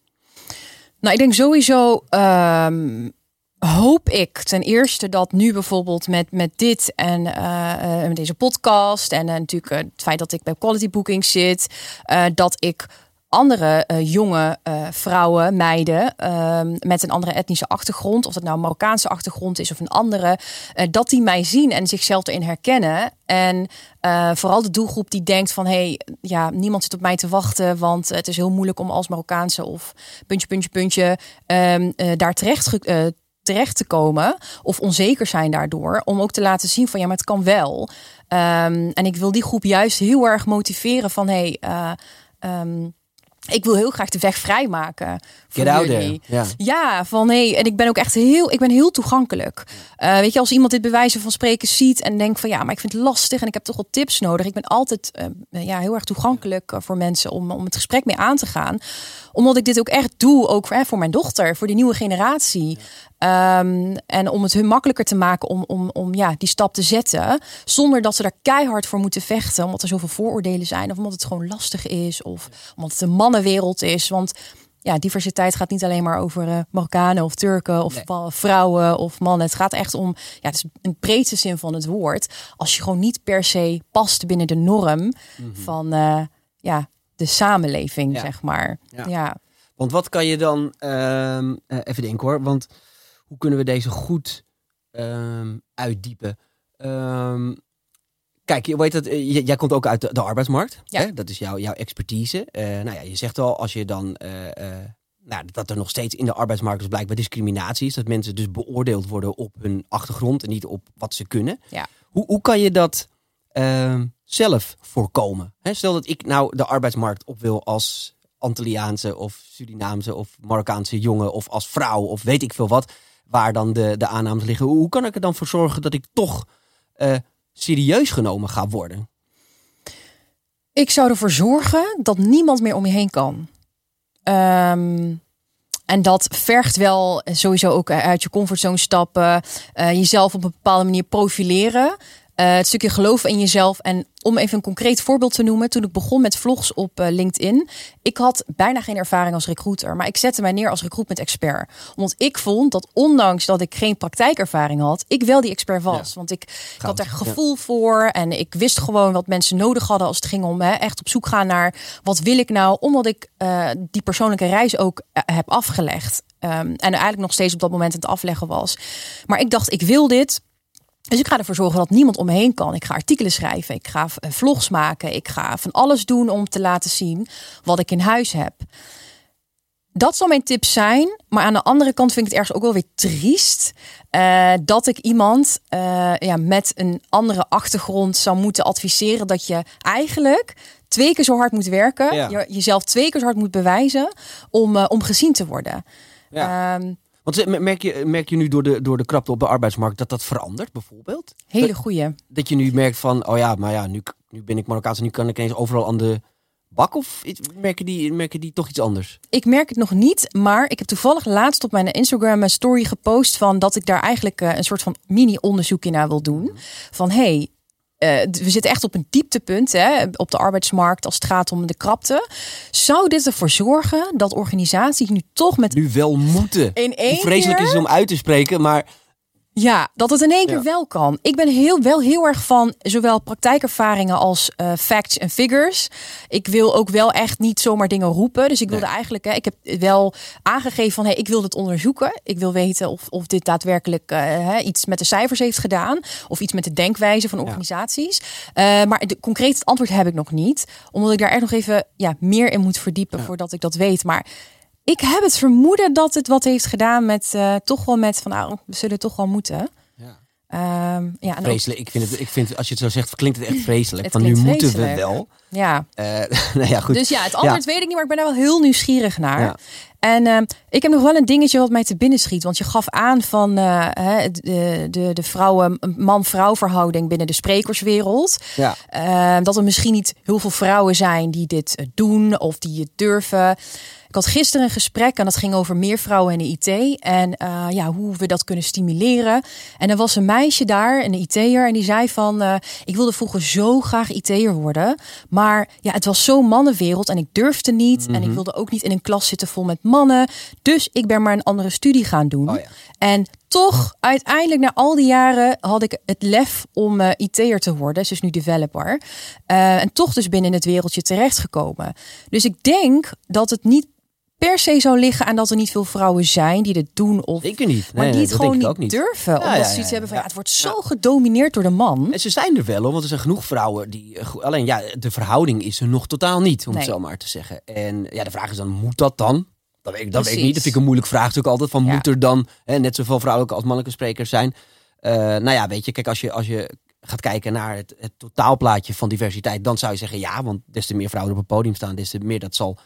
Nou, ik denk sowieso um, hoop ik ten eerste dat nu bijvoorbeeld met, met dit en uh, uh, deze podcast en uh, natuurlijk het feit dat ik bij Quality Bookings zit, dat ik andere jonge vrouwen, meiden ehm, met een andere etnische achtergrond, of dat nou een Marokkaanse achtergrond is of een andere, dat die mij zien en zichzelf erin herkennen. En vooral de doelgroep die denkt van hé, hey, ja, niemand zit op mij te wachten, want het is heel moeilijk om als Marokkaanse of puntje, puntje, puntje um, daar terecht terecht te komen of onzeker zijn daardoor. Om ook te laten zien van ja, maar het kan wel. Um, en ik wil die groep juist heel erg motiveren van hey, uh, um, ik wil heel graag de weg vrijmaken. Voor Get jullie. Ja. ja, van nee. En ik ben ook echt heel, ik ben heel toegankelijk. Uh, weet je, als iemand dit bewijzen van spreken ziet en denkt van ja, maar ik vind het lastig en ik heb toch wel tips nodig. Ik ben altijd uh, ja, heel erg toegankelijk voor mensen om, om het gesprek mee aan te gaan. Omdat ik dit ook echt doe, ook voor, hè, voor mijn dochter, voor die nieuwe generatie. Um, en om het hun makkelijker te maken om, om, om ja, die stap te zetten. Zonder dat ze daar keihard voor moeten vechten. Omdat er zoveel vooroordelen zijn. Of omdat het gewoon lastig is. Of omdat het een mannenwereld is. Want ja, diversiteit gaat niet alleen maar over uh, Marokkanen of Turken of nee. vrouwen of mannen. Het gaat echt om, ja, het is een breedste zin van het woord. Als je gewoon niet per se past binnen de norm mm -hmm. van uh, ja, de samenleving, ja. zeg maar. Ja. ja. Want wat kan je dan, uh, even denken hoor, want hoe kunnen we deze goed um, uitdiepen? Um, kijk, je weet dat, eh, jij komt ook uit de, de arbeidsmarkt. Ja. Hè? Dat is jouw, jouw expertise. Uh, nou ja, je zegt al, als je dan. Nou, dat er nog steeds in de arbeidsmarkt dus blijkbaar discriminatie is. Dat mensen dus beoordeeld worden op hun achtergrond en niet op wat ze kunnen. Ja. Hoe, hoe kan je dat ehm, zelf voorkomen? Stel dat ik nou de arbeidsmarkt op wil als Antilliaanse of Surinaamse of Marokkaanse jongen of als vrouw of weet ik veel wat waar dan de, de aannames liggen. Hoe kan ik er dan voor zorgen dat ik toch uh, serieus genomen ga worden? Ik zou ervoor zorgen dat niemand meer om je heen kan. Ehm, en dat vergt wel sowieso ook uit je comfortzone stappen, uh, jezelf op een bepaalde manier profileren. Uh, het stukje geloven in jezelf. En om even een concreet voorbeeld te noemen. Toen ik begon met vlogs op uh, LinkedIn. Ik had bijna geen ervaring als recruiter. Maar ik zette mij neer als recruitment expert. Omdat ik vond dat ondanks dat ik geen praktijkervaring had. Ik wel die expert was. Ja. Want ik, ik, had er gevoel ja. voor. En ik wist gewoon wat mensen nodig hadden als het ging om hè, echt op zoek gaan naar. Wat wil ik nou? Omdat ik uh, die persoonlijke reis ook heb afgelegd. Um, en eigenlijk nog steeds op dat moment aan het afleggen was. Maar ik dacht, ik wil dit. Dus ik ga ervoor zorgen dat niemand om me heen kan. Ik ga artikelen schrijven, ik ga vlogs maken, ik ga van alles doen om te laten zien wat ik in huis heb. Dat zal mijn tip zijn. Maar aan de andere kant vind ik het ergens ook wel weer triest. Uh, dat ik iemand uh, ja, met een andere achtergrond zou moeten adviseren. Dat je eigenlijk twee keer zo hard moet werken. Ja. Je, jezelf twee keer zo hard moet bewijzen om, uh, om gezien te worden. Ja. Um, want merk je, merk je nu door de, door de krapte op de arbeidsmarkt dat dat verandert, bijvoorbeeld? Hele goeie. Dat je nu merkt van, oh ja, maar ja, nu, nu ben ik Marokkaans en nu kan ik ineens overal aan de bak? Of merken die, merken die toch iets anders? Ik merk het nog niet, maar ik heb toevallig laatst op mijn Instagram een story gepost van dat ik daar eigenlijk een soort van mini-onderzoek in naar wil doen. Van hey, uh, we zitten echt op een dieptepunt hè, op de arbeidsmarkt als het gaat om de krapte. Zou dit ervoor zorgen dat organisaties nu toch met. Nu wel moeten. In één Hoe vreselijk keer... is het om uit te spreken, maar. Ja, dat het in één keer ja. wel kan. Ik ben heel, wel heel erg van zowel praktijkervaringen als uh, facts en figures. Ik wil ook wel echt niet zomaar dingen roepen. Dus ik wilde nee. eigenlijk, hè, ik heb wel aangegeven van hey, ik wil het onderzoeken. Ik wil weten of, of dit daadwerkelijk uh, hè, iets met de cijfers heeft gedaan. Of iets met de denkwijze van organisaties. Ja. Uh, maar de, concreet het antwoord heb ik nog niet. Omdat ik daar echt nog even ja, meer in moet verdiepen ja. voordat ik dat weet. Maar ik heb het vermoeden dat het wat heeft gedaan met uh, toch wel met van nou, we zullen toch wel moeten. Ja. Um, ja, vreselijk. Ook... Ik vind het, ik vind als je het zo zegt, klinkt het echt vreselijk. Het van nu moeten we wel. Ja. Uh, nou ja, goed. Dus ja, het antwoord weet ik niet, maar ik ben er wel heel nieuwsgierig naar. En uh, ik heb nog wel een dingetje wat mij te binnen schiet. Want je gaf aan van uh, de, de, de vrouwen, man-vrouw verhouding binnen de sprekerswereld. Ja. Uh, dat er misschien niet heel veel vrouwen zijn die dit doen of die het durven. Ik had gisteren een gesprek en dat ging over meer vrouwen in de IT. En uh, ja, hoe we dat kunnen stimuleren. En er was een meisje daar, een IT'er, en die zei van... Uh, ik wilde vroeger zo graag IT'er worden. Maar ja, het was zo'n mannenwereld en ik durfde niet. En ik wilde ook niet in een klas zitten vol met mannen. Dus ik ben maar een andere studie gaan doen. Oh ja. En toch, uiteindelijk na al die jaren had ik het lef om uh, IT'er te worden. Ze is nu developer. Uh, en toch dus binnen het wereldje terechtgekomen. Dus ik denk dat het niet per se zou liggen aan dat er niet veel vrouwen zijn die dit doen. Of, niet. maar Nee, die het gewoon niet durven. Ja, omdat ja, ze iets ja, hebben van ja. het wordt zo gedomineerd door de man. En ze zijn er wel, hoor, want er zijn genoeg vrouwen die. eh, Alleen ja, de verhouding is er nog totaal niet, om Nee. het zo maar te zeggen. En ja, de vraag is dan: moet dat dan? Dat weet ik, dat weet ik niet. Dat vind ik een moeilijk vraagstuk altijd. Van moet er dan hè, net zoveel vrouwelijke als mannelijke sprekers zijn? Eh, nou ja, weet je, kijk, als je, als je gaat kijken naar het, het totaalplaatje van diversiteit, dan zou je zeggen ja, want des te meer vrouwen op het podium staan, des te meer dat zal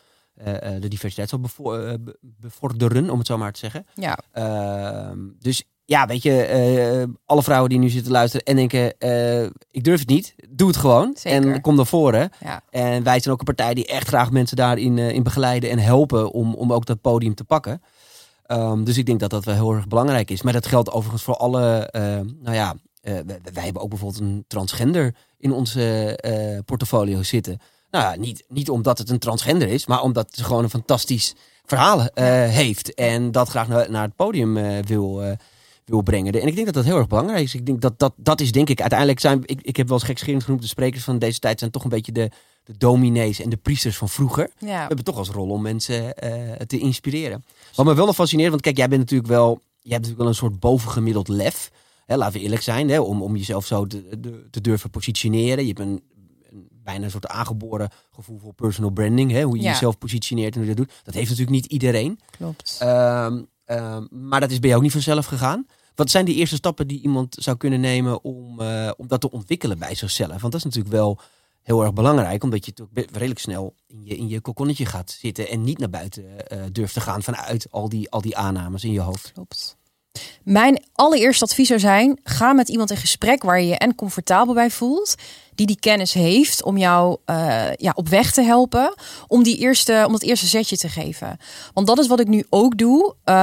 de diversiteit zal bevo- eh, be- bevorderen, om het zo maar te zeggen. Ja, Ehm, dus ja, weet je, eh, alle vrouwen die nu zitten luisteren en denken, eh, ik durf het niet, doe het gewoon. Zeker. En kom naar voren. ja. En wij zijn ook een partij die echt graag mensen daarin eh, in begeleiden en helpen om, om ook dat podium te pakken. Ehm, dus ik denk dat dat wel heel erg belangrijk is. Maar dat geldt overigens voor alle, eh, nou ja, eh, wij, wij hebben ook bijvoorbeeld een transgender in onze eh, portfolio zitten. Nou ja, niet, niet omdat het een transgender is, maar omdat ze gewoon een fantastisch verhaal eh, heeft. En dat graag naar, naar het podium eh, wil, eh, wil brengen. En ik denk dat dat heel erg belangrijk is. Ik denk dat dat, dat is denk ik uiteindelijk zijn, ik, ik heb wel eens gekscherend genoemd, de sprekers van deze tijd zijn toch een beetje de, de dominees en de priesters van vroeger. We hebben toch als rol om mensen te inspireren. Wat me wel nog fascineert, want kijk, jij bent natuurlijk wel, jij hebt natuurlijk wel een soort bovengemiddeld lef. Hè, laten we eerlijk zijn, hè, om, om jezelf zo te, te durven positioneren. Je hebt een bijna een soort aangeboren gevoel voor personal branding. Hè, hoe je Ja. jezelf positioneert en hoe je dat doet. Dat heeft natuurlijk niet iedereen. Klopt. Ehm, ehm, maar dat is bij jou ook niet vanzelf gegaan. Wat zijn de eerste stappen die iemand zou kunnen nemen om, eh, om dat te ontwikkelen bij zichzelf? Want dat is natuurlijk wel heel erg belangrijk, omdat je toch redelijk snel in je, in je kokonnetje gaat zitten en niet naar buiten eh, durft te gaan vanuit al die, al die aannames in je hoofd. Klopt. Mijn allereerste advies zou zijn: ga met iemand in gesprek waar je je en comfortabel bij voelt, die die kennis heeft om jou uh, ja, op weg te helpen, om die eerste, om dat eerste zetje te geven. Want dat is wat ik nu ook doe. Um,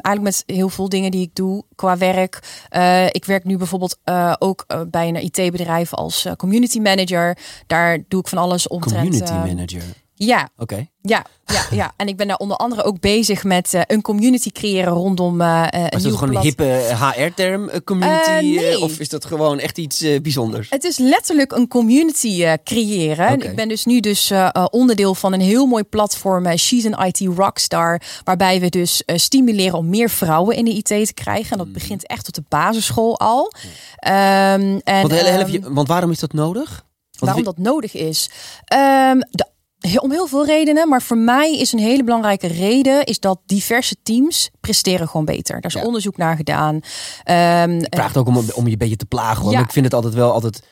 eigenlijk met heel veel dingen die ik doe qua werk. Uh, ik werk nu bijvoorbeeld uh, ook bij een IT-bedrijf als community manager. Daar doe ik van alles omtrent. Community manager. Ja. Oké. Ja, ja, ja. En ik ben daar onder andere ook bezig met uh, een community creëren rondom uh, een Is dat gewoon een hippe HR-term, community? Uh, nee. Of is dat gewoon echt iets bijzonders? Het is letterlijk een community creëren. Okay. Ik ben dus nu dus onderdeel van een heel mooi platform, She's an IT Rockstar, waarbij we dus stimuleren om meer vrouwen in de IT te krijgen. En dat mm. begint echt op de basisschool al. Um, en, want, heel, um, want waarom is dat nodig? Waarom dat nodig is? Um, de om heel veel redenen, maar voor mij is een hele belangrijke reden is dat diverse teams presteren gewoon beter. Daar is onderzoek naar gedaan. Um, het vraagt ook om, om je een beetje te plagen. Want ja. ik vind het altijd wel altijd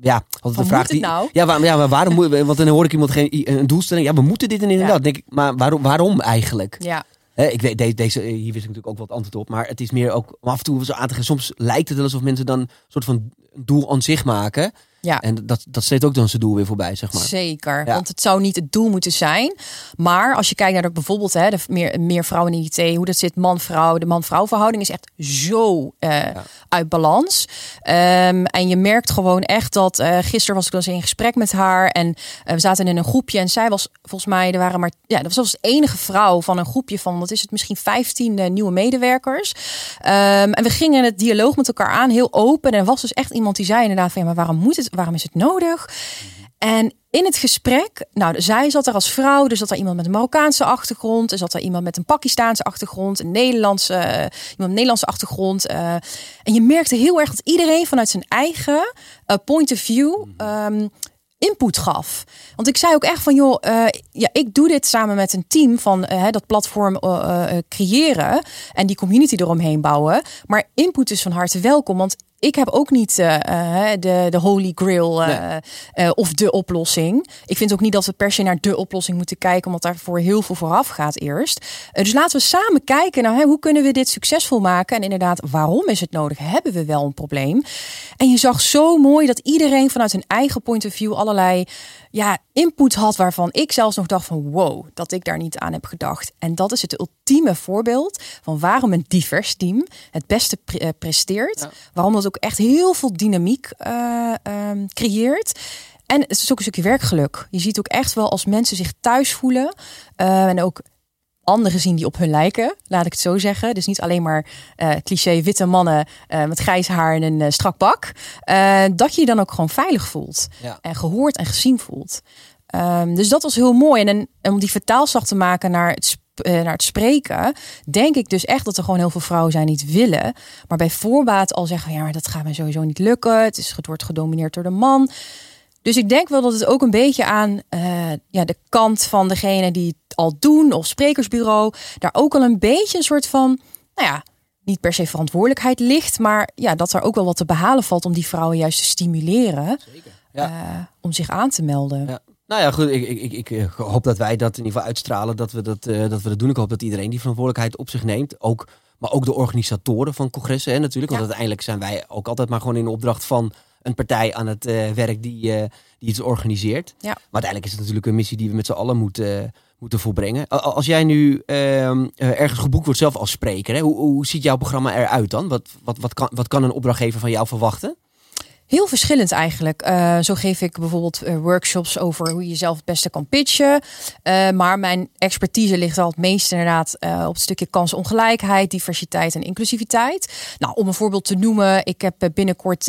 ja, altijd de vraag die. Nou? Ja, waar, ja, maar waarom moet? Want dan hoor ik iemand geen een doelstelling. Ja, we moeten dit en inderdaad. Ja. Denk ik, maar waarom, waarom eigenlijk? Ja. He, ik weet, deze, hier wist ik natuurlijk ook wat antwoord op. Maar het is meer ook af en toe zo aan te gaan. Soms lijkt het wel alsof mensen dan een soort van doel aan zich maken. Ja. En dat, dat steekt ook dan zijn doel weer voorbij, zeg maar. Zeker, ja. want het zou niet het doel moeten zijn. Maar als je kijkt naar de, bijvoorbeeld hè, de meer, meer vrouwen in IT, hoe dat zit man-vrouw, de man-vrouw verhouding is echt zo uh, ja. uit balans. Um, en je merkt gewoon echt dat, uh, gisteren was ik dus in gesprek met haar en uh, we zaten in een groepje en zij was volgens mij, er waren maar, ja, dat was de enige vrouw van een groepje van, wat is het, misschien 15 nieuwe medewerkers. Um, en we gingen het dialoog met elkaar aan, heel open. En er was dus echt iemand die zei inderdaad van, ja, maar waarom moet het waarom is het nodig? En in het gesprek, nou, zij zat er als vrouw, dus zat er iemand met een Marokkaanse achtergrond, er zat er iemand met een Pakistaanse achtergrond, een Nederlandse, iemand een Nederlandse achtergrond. Uh, en je merkte heel erg dat iedereen vanuit zijn eigen uh, point of view um, input gaf. Want ik zei ook echt van, joh, uh, ja, ik doe dit samen met een team van dat platform creëren en die community eromheen bouwen. Maar input is van harte welkom, want ik heb ook niet uh, de, de holy grail uh, uh, of de oplossing. Ik vind ook niet dat we per se naar de oplossing moeten kijken, omdat daarvoor heel veel vooraf gaat eerst. dus laten we samen kijken, nou, hoe kunnen we dit succesvol maken? En inderdaad, waarom is het nodig? Hebben we wel een probleem? En je zag zo mooi dat iedereen vanuit een eigen point of view allerlei ja, input had waarvan ik zelfs nog dacht van wow, dat ik daar niet aan heb gedacht. En dat is het ultieme voorbeeld van waarom een divers team het beste pre presteert. Waarom dat ook echt heel veel dynamiek uh, um, creëert. En het is ook een stukje werkgeluk. Je ziet ook echt wel als mensen zich thuis voelen uh, en ook anderen zien die op hun lijken, laat ik het zo zeggen. Dus niet alleen maar uh, cliché witte mannen uh, met grijs haar en een uh, strak pak. dat je je dan ook gewoon veilig voelt. Ja. En gehoord en gezien voelt. Um, dus dat was heel mooi. En, en om die vertaalslag te maken naar het, naar het spreken, denk ik dus echt dat er gewoon heel veel vrouwen zijn die het willen. Maar bij voorbaat al zeggen, ja, maar dat gaat me sowieso niet lukken. Het, is, het wordt gedomineerd door de man. Dus ik denk wel dat het ook een beetje aan uh, ja, de kant van degene die het al doen, of sprekersbureau, daar ook al een beetje een soort van, nou ja, niet per se verantwoordelijkheid ligt, maar ja, dat er ook wel wat te behalen valt om die vrouwen juist te stimuleren Zeker. Ja. Uh, om zich aan te melden. Ja. Nou ja, goed. Ik, ik, ik, ik, hoop dat wij dat in ieder geval uitstralen, dat we dat, uh, dat we dat doen. Ik hoop dat iedereen die verantwoordelijkheid op zich neemt. Ook, maar ook de organisatoren van congressen hè, natuurlijk. Want ja. uiteindelijk zijn wij ook altijd maar gewoon in de opdracht van een partij aan het uh, werk die, uh, die iets organiseert. Ja. Maar uiteindelijk is het natuurlijk een missie die we met z'n allen moeten, moeten volbrengen. Als jij nu uh, ergens geboekt wordt zelf als spreker, hè, hoe, hoe ziet jouw programma eruit dan? Wat, wat, wat, kan, wat kan een opdrachtgever van jou verwachten? Heel verschillend eigenlijk. Uh, zo geef ik bijvoorbeeld uh, workshops over hoe je jezelf het beste kan pitchen. Uh, maar mijn expertise ligt al het meest inderdaad op het stukje kansongelijkheid, diversiteit en inclusiviteit. Nou, om een voorbeeld te noemen, ik heb binnenkort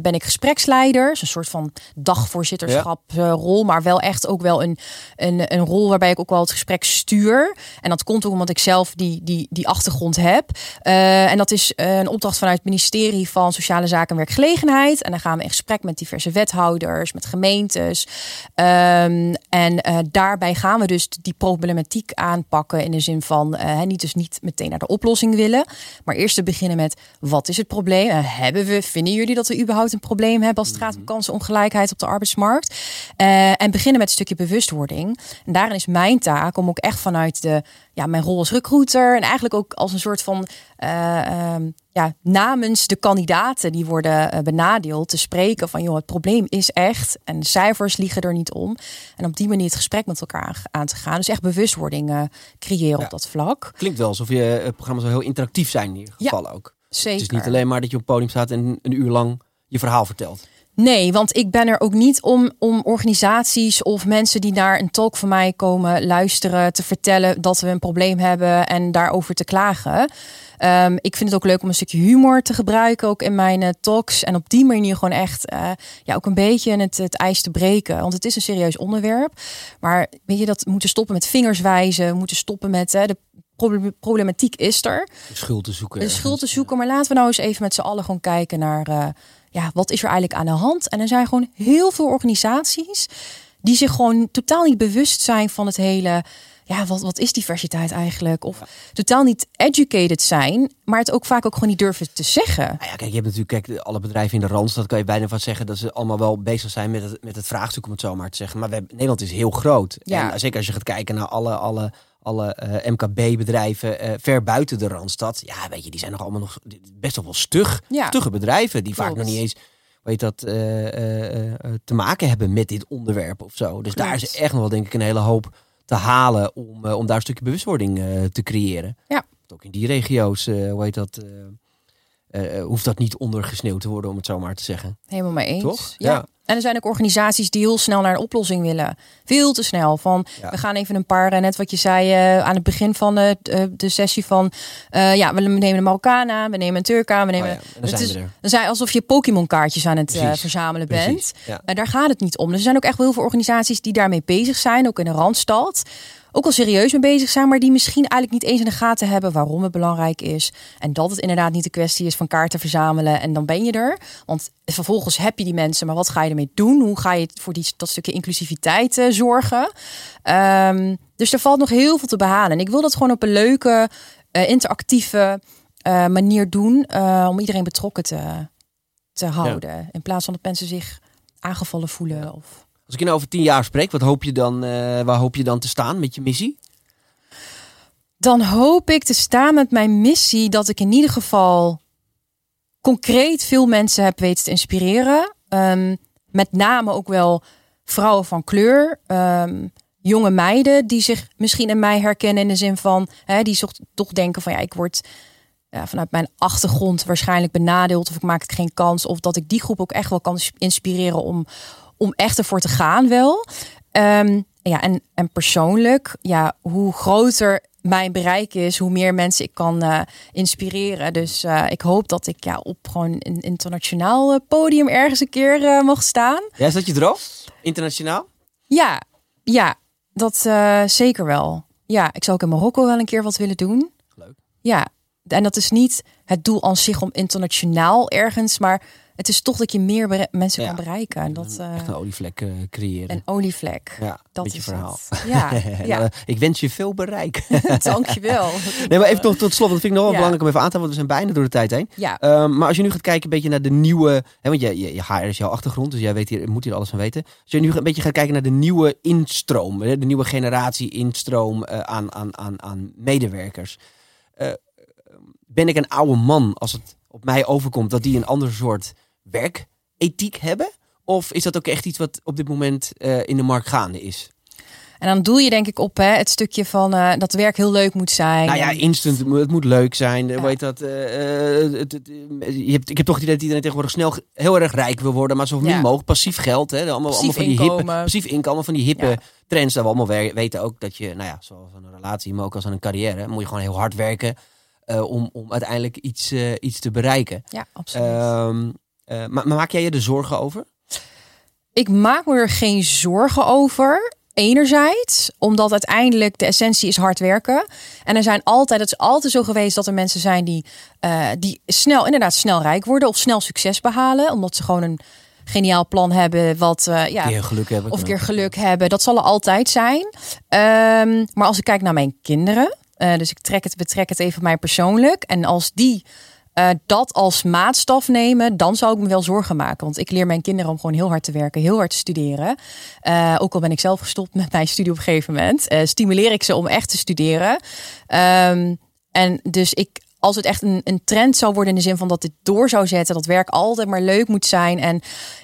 ben ik gespreksleider. Dus een soort van dagvoorzitterschaprol, ja. maar wel echt ook wel een, een, een rol waarbij ik ook wel het gesprek stuur. En dat komt ook omdat ik zelf die, die, die achtergrond heb. en dat is een opdracht vanuit het ministerie van Sociale Zaken en Werkgelegenheid. En dan gaan we in gesprek met diverse wethouders, met gemeentes. Ehm, en uh, daarbij gaan we dus die problematiek aanpakken in de zin van uh, niet dus niet meteen naar de oplossing willen, maar eerst te beginnen met wat is het probleem? Uh, hebben we, vinden jullie dat we überhaupt een probleem hebben als het gaat om mhm. kansenongelijkheid op de arbeidsmarkt? en beginnen met een stukje bewustwording. En daarin is mijn taak om ook echt vanuit de ja, mijn rol als recruiter en eigenlijk ook als een soort van uh, um, ja, namens de kandidaten die worden uh, benadeeld te spreken van joh, het probleem is echt en de cijfers liegen er niet om. En op die manier het gesprek met elkaar aan te gaan. Dus echt bewustwording uh, creëren op dat vlak. Klinkt wel alsof je programma's wel heel interactief zijn in ieder geval ja, ook. Zeker. Het is niet alleen maar dat je op het podium staat en een uur lang je verhaal vertelt. Nee, want ik ben er ook niet om, om organisaties of mensen die naar een talk van mij komen luisteren te vertellen dat we een probleem hebben en daarover te klagen. Um, ik vind het ook leuk om een stukje humor te gebruiken, ook in mijn uh, talks. En op die manier gewoon echt uh, ja, ook een beetje het, het ijs te breken. Want het is een serieus onderwerp. Maar weet je, dat we moeten stoppen met vingers wijzen. We moeten stoppen met uh, de problematiek is er. De schuld te zoeken. De schuld te zoeken. Maar laten we nou eens even met z'n allen gewoon kijken naar ja, wat is er eigenlijk aan de hand? En er zijn gewoon heel veel organisaties die zich gewoon totaal niet bewust zijn van het hele. Ja, wat, wat is diversiteit eigenlijk? Of totaal niet educated zijn, maar het ook vaak ook gewoon niet durven te zeggen. Nou ja, kijk, je hebt natuurlijk kijk, alle bedrijven in de Randstad, kan je bijna van zeggen dat ze allemaal wel bezig zijn met het, met het vraagstuk, om het zo maar te zeggen. Maar we hebben, Nederland is heel groot. Ja. En zeker als je gaat kijken naar alle, alle alle uh, eh, MKB-bedrijven uh, eh, ver buiten de Randstad. Ja, weet je, die zijn nog allemaal nog best wel stug. Ja. Stugge bedrijven die vaak nog niet eens weet dat, uh, te maken hebben met dit onderwerp of zo. Dus daar is echt nog wel denk ik een hele hoop te halen om, om daar een stukje bewustwording te creëren. Ja. Ook in die regio's, hoe heet dat... hoeft dat niet ondergesneeuwd te worden, om het zo maar te zeggen. Helemaal mee eens. Toch? ja. En er zijn ook organisaties die heel snel naar een oplossing willen. Veel te snel. Van we gaan even een paar, eh, net wat je zei uh, aan het begin van de, de sessie van uh, ja, we nemen een Marokkaan aan, we nemen een Turk aan, we nemen. Oh ja, dan, het is, dan zijn alsof je Pokémon kaartjes aan het verzamelen bent. En daar gaat het niet om. Dus er zijn ook echt wel heel veel organisaties die daarmee bezig zijn, ook in de Randstad ook al serieus mee bezig zijn, maar die misschien eigenlijk niet eens in de gaten hebben waarom het belangrijk is. En dat het inderdaad niet de kwestie is van kaarten verzamelen en dan ben je er. Want vervolgens heb je die mensen, maar wat ga je ermee doen? Hoe ga je voor die, dat stukje inclusiviteit uh, zorgen? Um, dus er valt nog heel veel te behalen. En ik wil dat gewoon op een leuke, uh, interactieve uh, manier doen om iedereen betrokken te, te houden. In plaats van dat mensen zich aangevallen voelen. Of... Als ik je nou over tien jaar spreek, wat hoop je dan, uh, waar hoop je dan te staan met je missie? Dan hoop ik te staan met mijn missie dat ik in ieder geval concreet veel mensen heb weten te inspireren. Um, met name ook wel vrouwen van kleur. Um, jonge meiden die zich misschien in mij herkennen in de zin van, hè, die toch denken van ja, ik word ja, vanuit mijn achtergrond waarschijnlijk benadeeld of ik maak het geen kans. Of dat ik die groep ook echt wel kan inspireren om, om echt ervoor te gaan wel. Um, ja, en, en persoonlijk, ja, hoe groter mijn bereik is, hoe meer mensen ik kan uh, inspireren. Dus uh, ik hoop dat ik ja, op gewoon een internationaal uh, podium ergens een keer mag staan. Ja, is dat je droom? Internationaal? Ja, ja, dat zeker wel. Ja, ik zou ook in Marokko wel een keer wat willen doen. Leuk. Ja, en dat is niet het doel aan zich om internationaal ergens, maar het is toch dat je meer mensen kan bereiken. En dat, uh, echt een olievlek uh, creëren. Een olievlek. Ja, dat is verhaal. Ja, ja. Nou, ik wens je veel bereik. Dankjewel. nee, maar even tot, tot slot. Dat vind ik nog wel belangrijk om even aan te houden. Want we zijn bijna door de tijd heen. Ja. Um, maar als je nu gaat kijken een beetje naar de nieuwe... Hè, want je, je, je HR is jouw achtergrond. Dus jij weet hier, moet hier alles van weten. Als je nu een beetje gaat kijken naar de nieuwe instroom. Hè, de nieuwe generatie instroom uh, aan, aan, aan, aan medewerkers. ben ik een oude man als het op mij overkomt dat die een ander soort werkethiek hebben? Of is dat ook echt iets wat op dit moment uh, in de markt gaande is? En dan doe je denk ik op hè, het stukje van uh, dat werk heel leuk moet zijn. Nou ja, instant, het moet leuk zijn. Ja. Weet dat, uh, het, het, je hebt, ik heb toch het idee dat iedereen tegenwoordig snel heel erg rijk wil worden, maar zo min ja. mogelijk passief geld. Hè, allemaal, passief allemaal van die inkomen. hippe, passief inkomen, van die hippe ja. trends. Dat we allemaal weten ook dat je, nou ja, zoals een relatie, maar ook als een carrière, moet je gewoon heel hard werken uh, om, om uiteindelijk iets, iets te bereiken. Ja, absoluut. Um, uh, maar, maar, maak jij je er zorgen over? Ik maak me er geen zorgen over. Enerzijds, omdat uiteindelijk de essentie is hard werken. En er zijn altijd, het is altijd zo geweest dat er mensen zijn die, uh, die snel, inderdaad snel rijk worden of snel succes behalen. Omdat ze gewoon een geniaal plan hebben. Wat, uh, ja, keer geluk hebben. Of keer geluk hebben. Dat zal er altijd zijn. Um, maar als ik kijk naar mijn kinderen. Uh, dus ik trek het, betrek het even mij persoonlijk. En als die uh, dat als maatstaf nemen, dan zou ik me wel zorgen maken. Want ik leer mijn kinderen om gewoon heel hard te werken, heel hard te studeren. Uh, ook al ben ik zelf gestopt met mijn studie op een gegeven moment, uh, stimuleer ik ze om echt te studeren. Um, en dus ik als het echt een, een trend zou worden in de zin van dat dit door zou zetten, dat werk altijd maar leuk moet zijn. En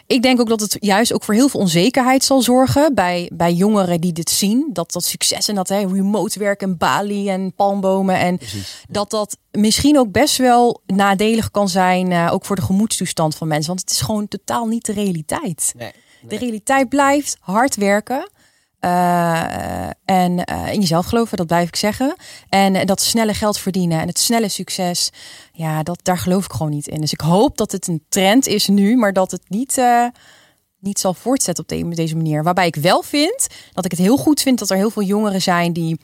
ik denk ook dat het juist ook voor heel veel onzekerheid zal zorgen bij, bij jongeren die dit zien. Dat dat succes en dat hè, remote werken, Bali en palmbomen. En dat dat misschien ook best wel nadelig kan zijn, uh, ook voor de gemoedstoestand van mensen. Want het is gewoon totaal niet de realiteit. Nee, nee. De realiteit blijft hard werken. Uh, en uh, in jezelf geloven, dat blijf ik zeggen. En dat snelle geld verdienen en het snelle succes, ja, dat, daar geloof ik gewoon niet in. Dus ik hoop dat het een trend is nu, maar dat het niet, niet zal voortzetten op de, deze manier. Waarbij ik wel vind dat ik het heel goed vind dat er heel veel jongeren zijn die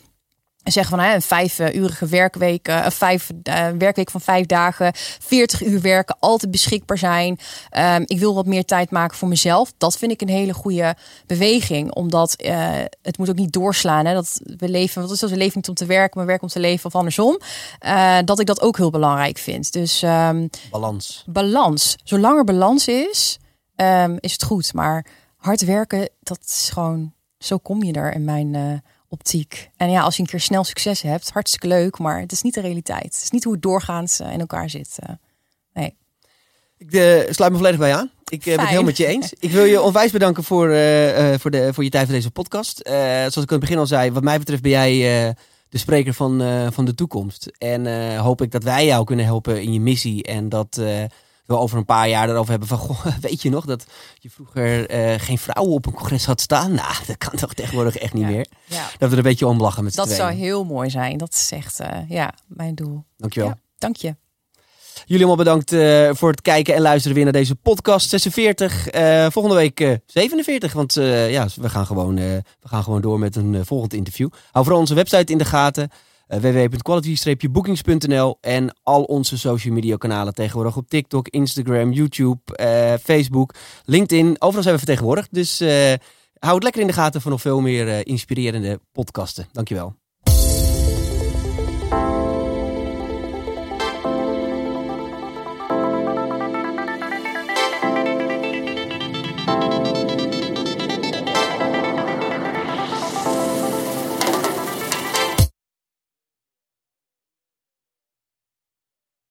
zeggen van hè, een vijf-urige werkweek, een vijf, uh, werkweek van vijf dagen, 40 uur werken, altijd beschikbaar zijn. Um, ik wil wat meer tijd maken voor mezelf. Dat vind ik een hele goede beweging, omdat uh, het moet ook niet doorslaan. Hè, dat we leven, wat is dat? We leven niet om te werken, maar werken om te leven of andersom. Uh, dat ik dat ook heel belangrijk vind. Dus um, balans. Balans. Zolang er balans is, um, is het goed. Maar hard werken, dat is gewoon, zo kom je er in mijn optiek. En ja, als je een keer snel succes hebt, hartstikke leuk, maar het is niet de realiteit. Het is niet hoe het doorgaans in elkaar zit. nee. Ik uh, sluit me volledig bij aan. Ik ben het heel met je eens. Ik wil je onwijs bedanken voor, uh, voor, de, voor je tijd voor deze podcast. zoals ik aan het begin al zei, wat mij betreft ben jij de spreker van, van de toekomst. En hoop ik dat wij jou kunnen helpen in je missie. En dat we over een paar jaar erover hebben van, goh, weet je nog dat je vroeger uh, geen vrouwen op een congres had staan? Nou, dat kan toch tegenwoordig echt niet ja. meer. Ja. Dat we er een beetje om lachen met z'n Dat zou heel mooi zijn. Dat is echt, uh, ja, mijn doel. Dankjewel. Ja, dank je. Jullie allemaal bedankt uh, voor het kijken en luisteren weer naar deze podcast 46. volgende week 47, want ja, we gaan, gewoon, we gaan gewoon door met een volgend interview. Hou vooral onze website in de gaten. Uh, www.quality-bookings.nl en al onze social media kanalen tegenwoordig op TikTok, Instagram, YouTube, uh, Facebook, LinkedIn. Overal zijn we vertegenwoordigd. Dus uh, hou het lekker in de gaten voor nog veel meer inspirerende podcasten. Dankjewel.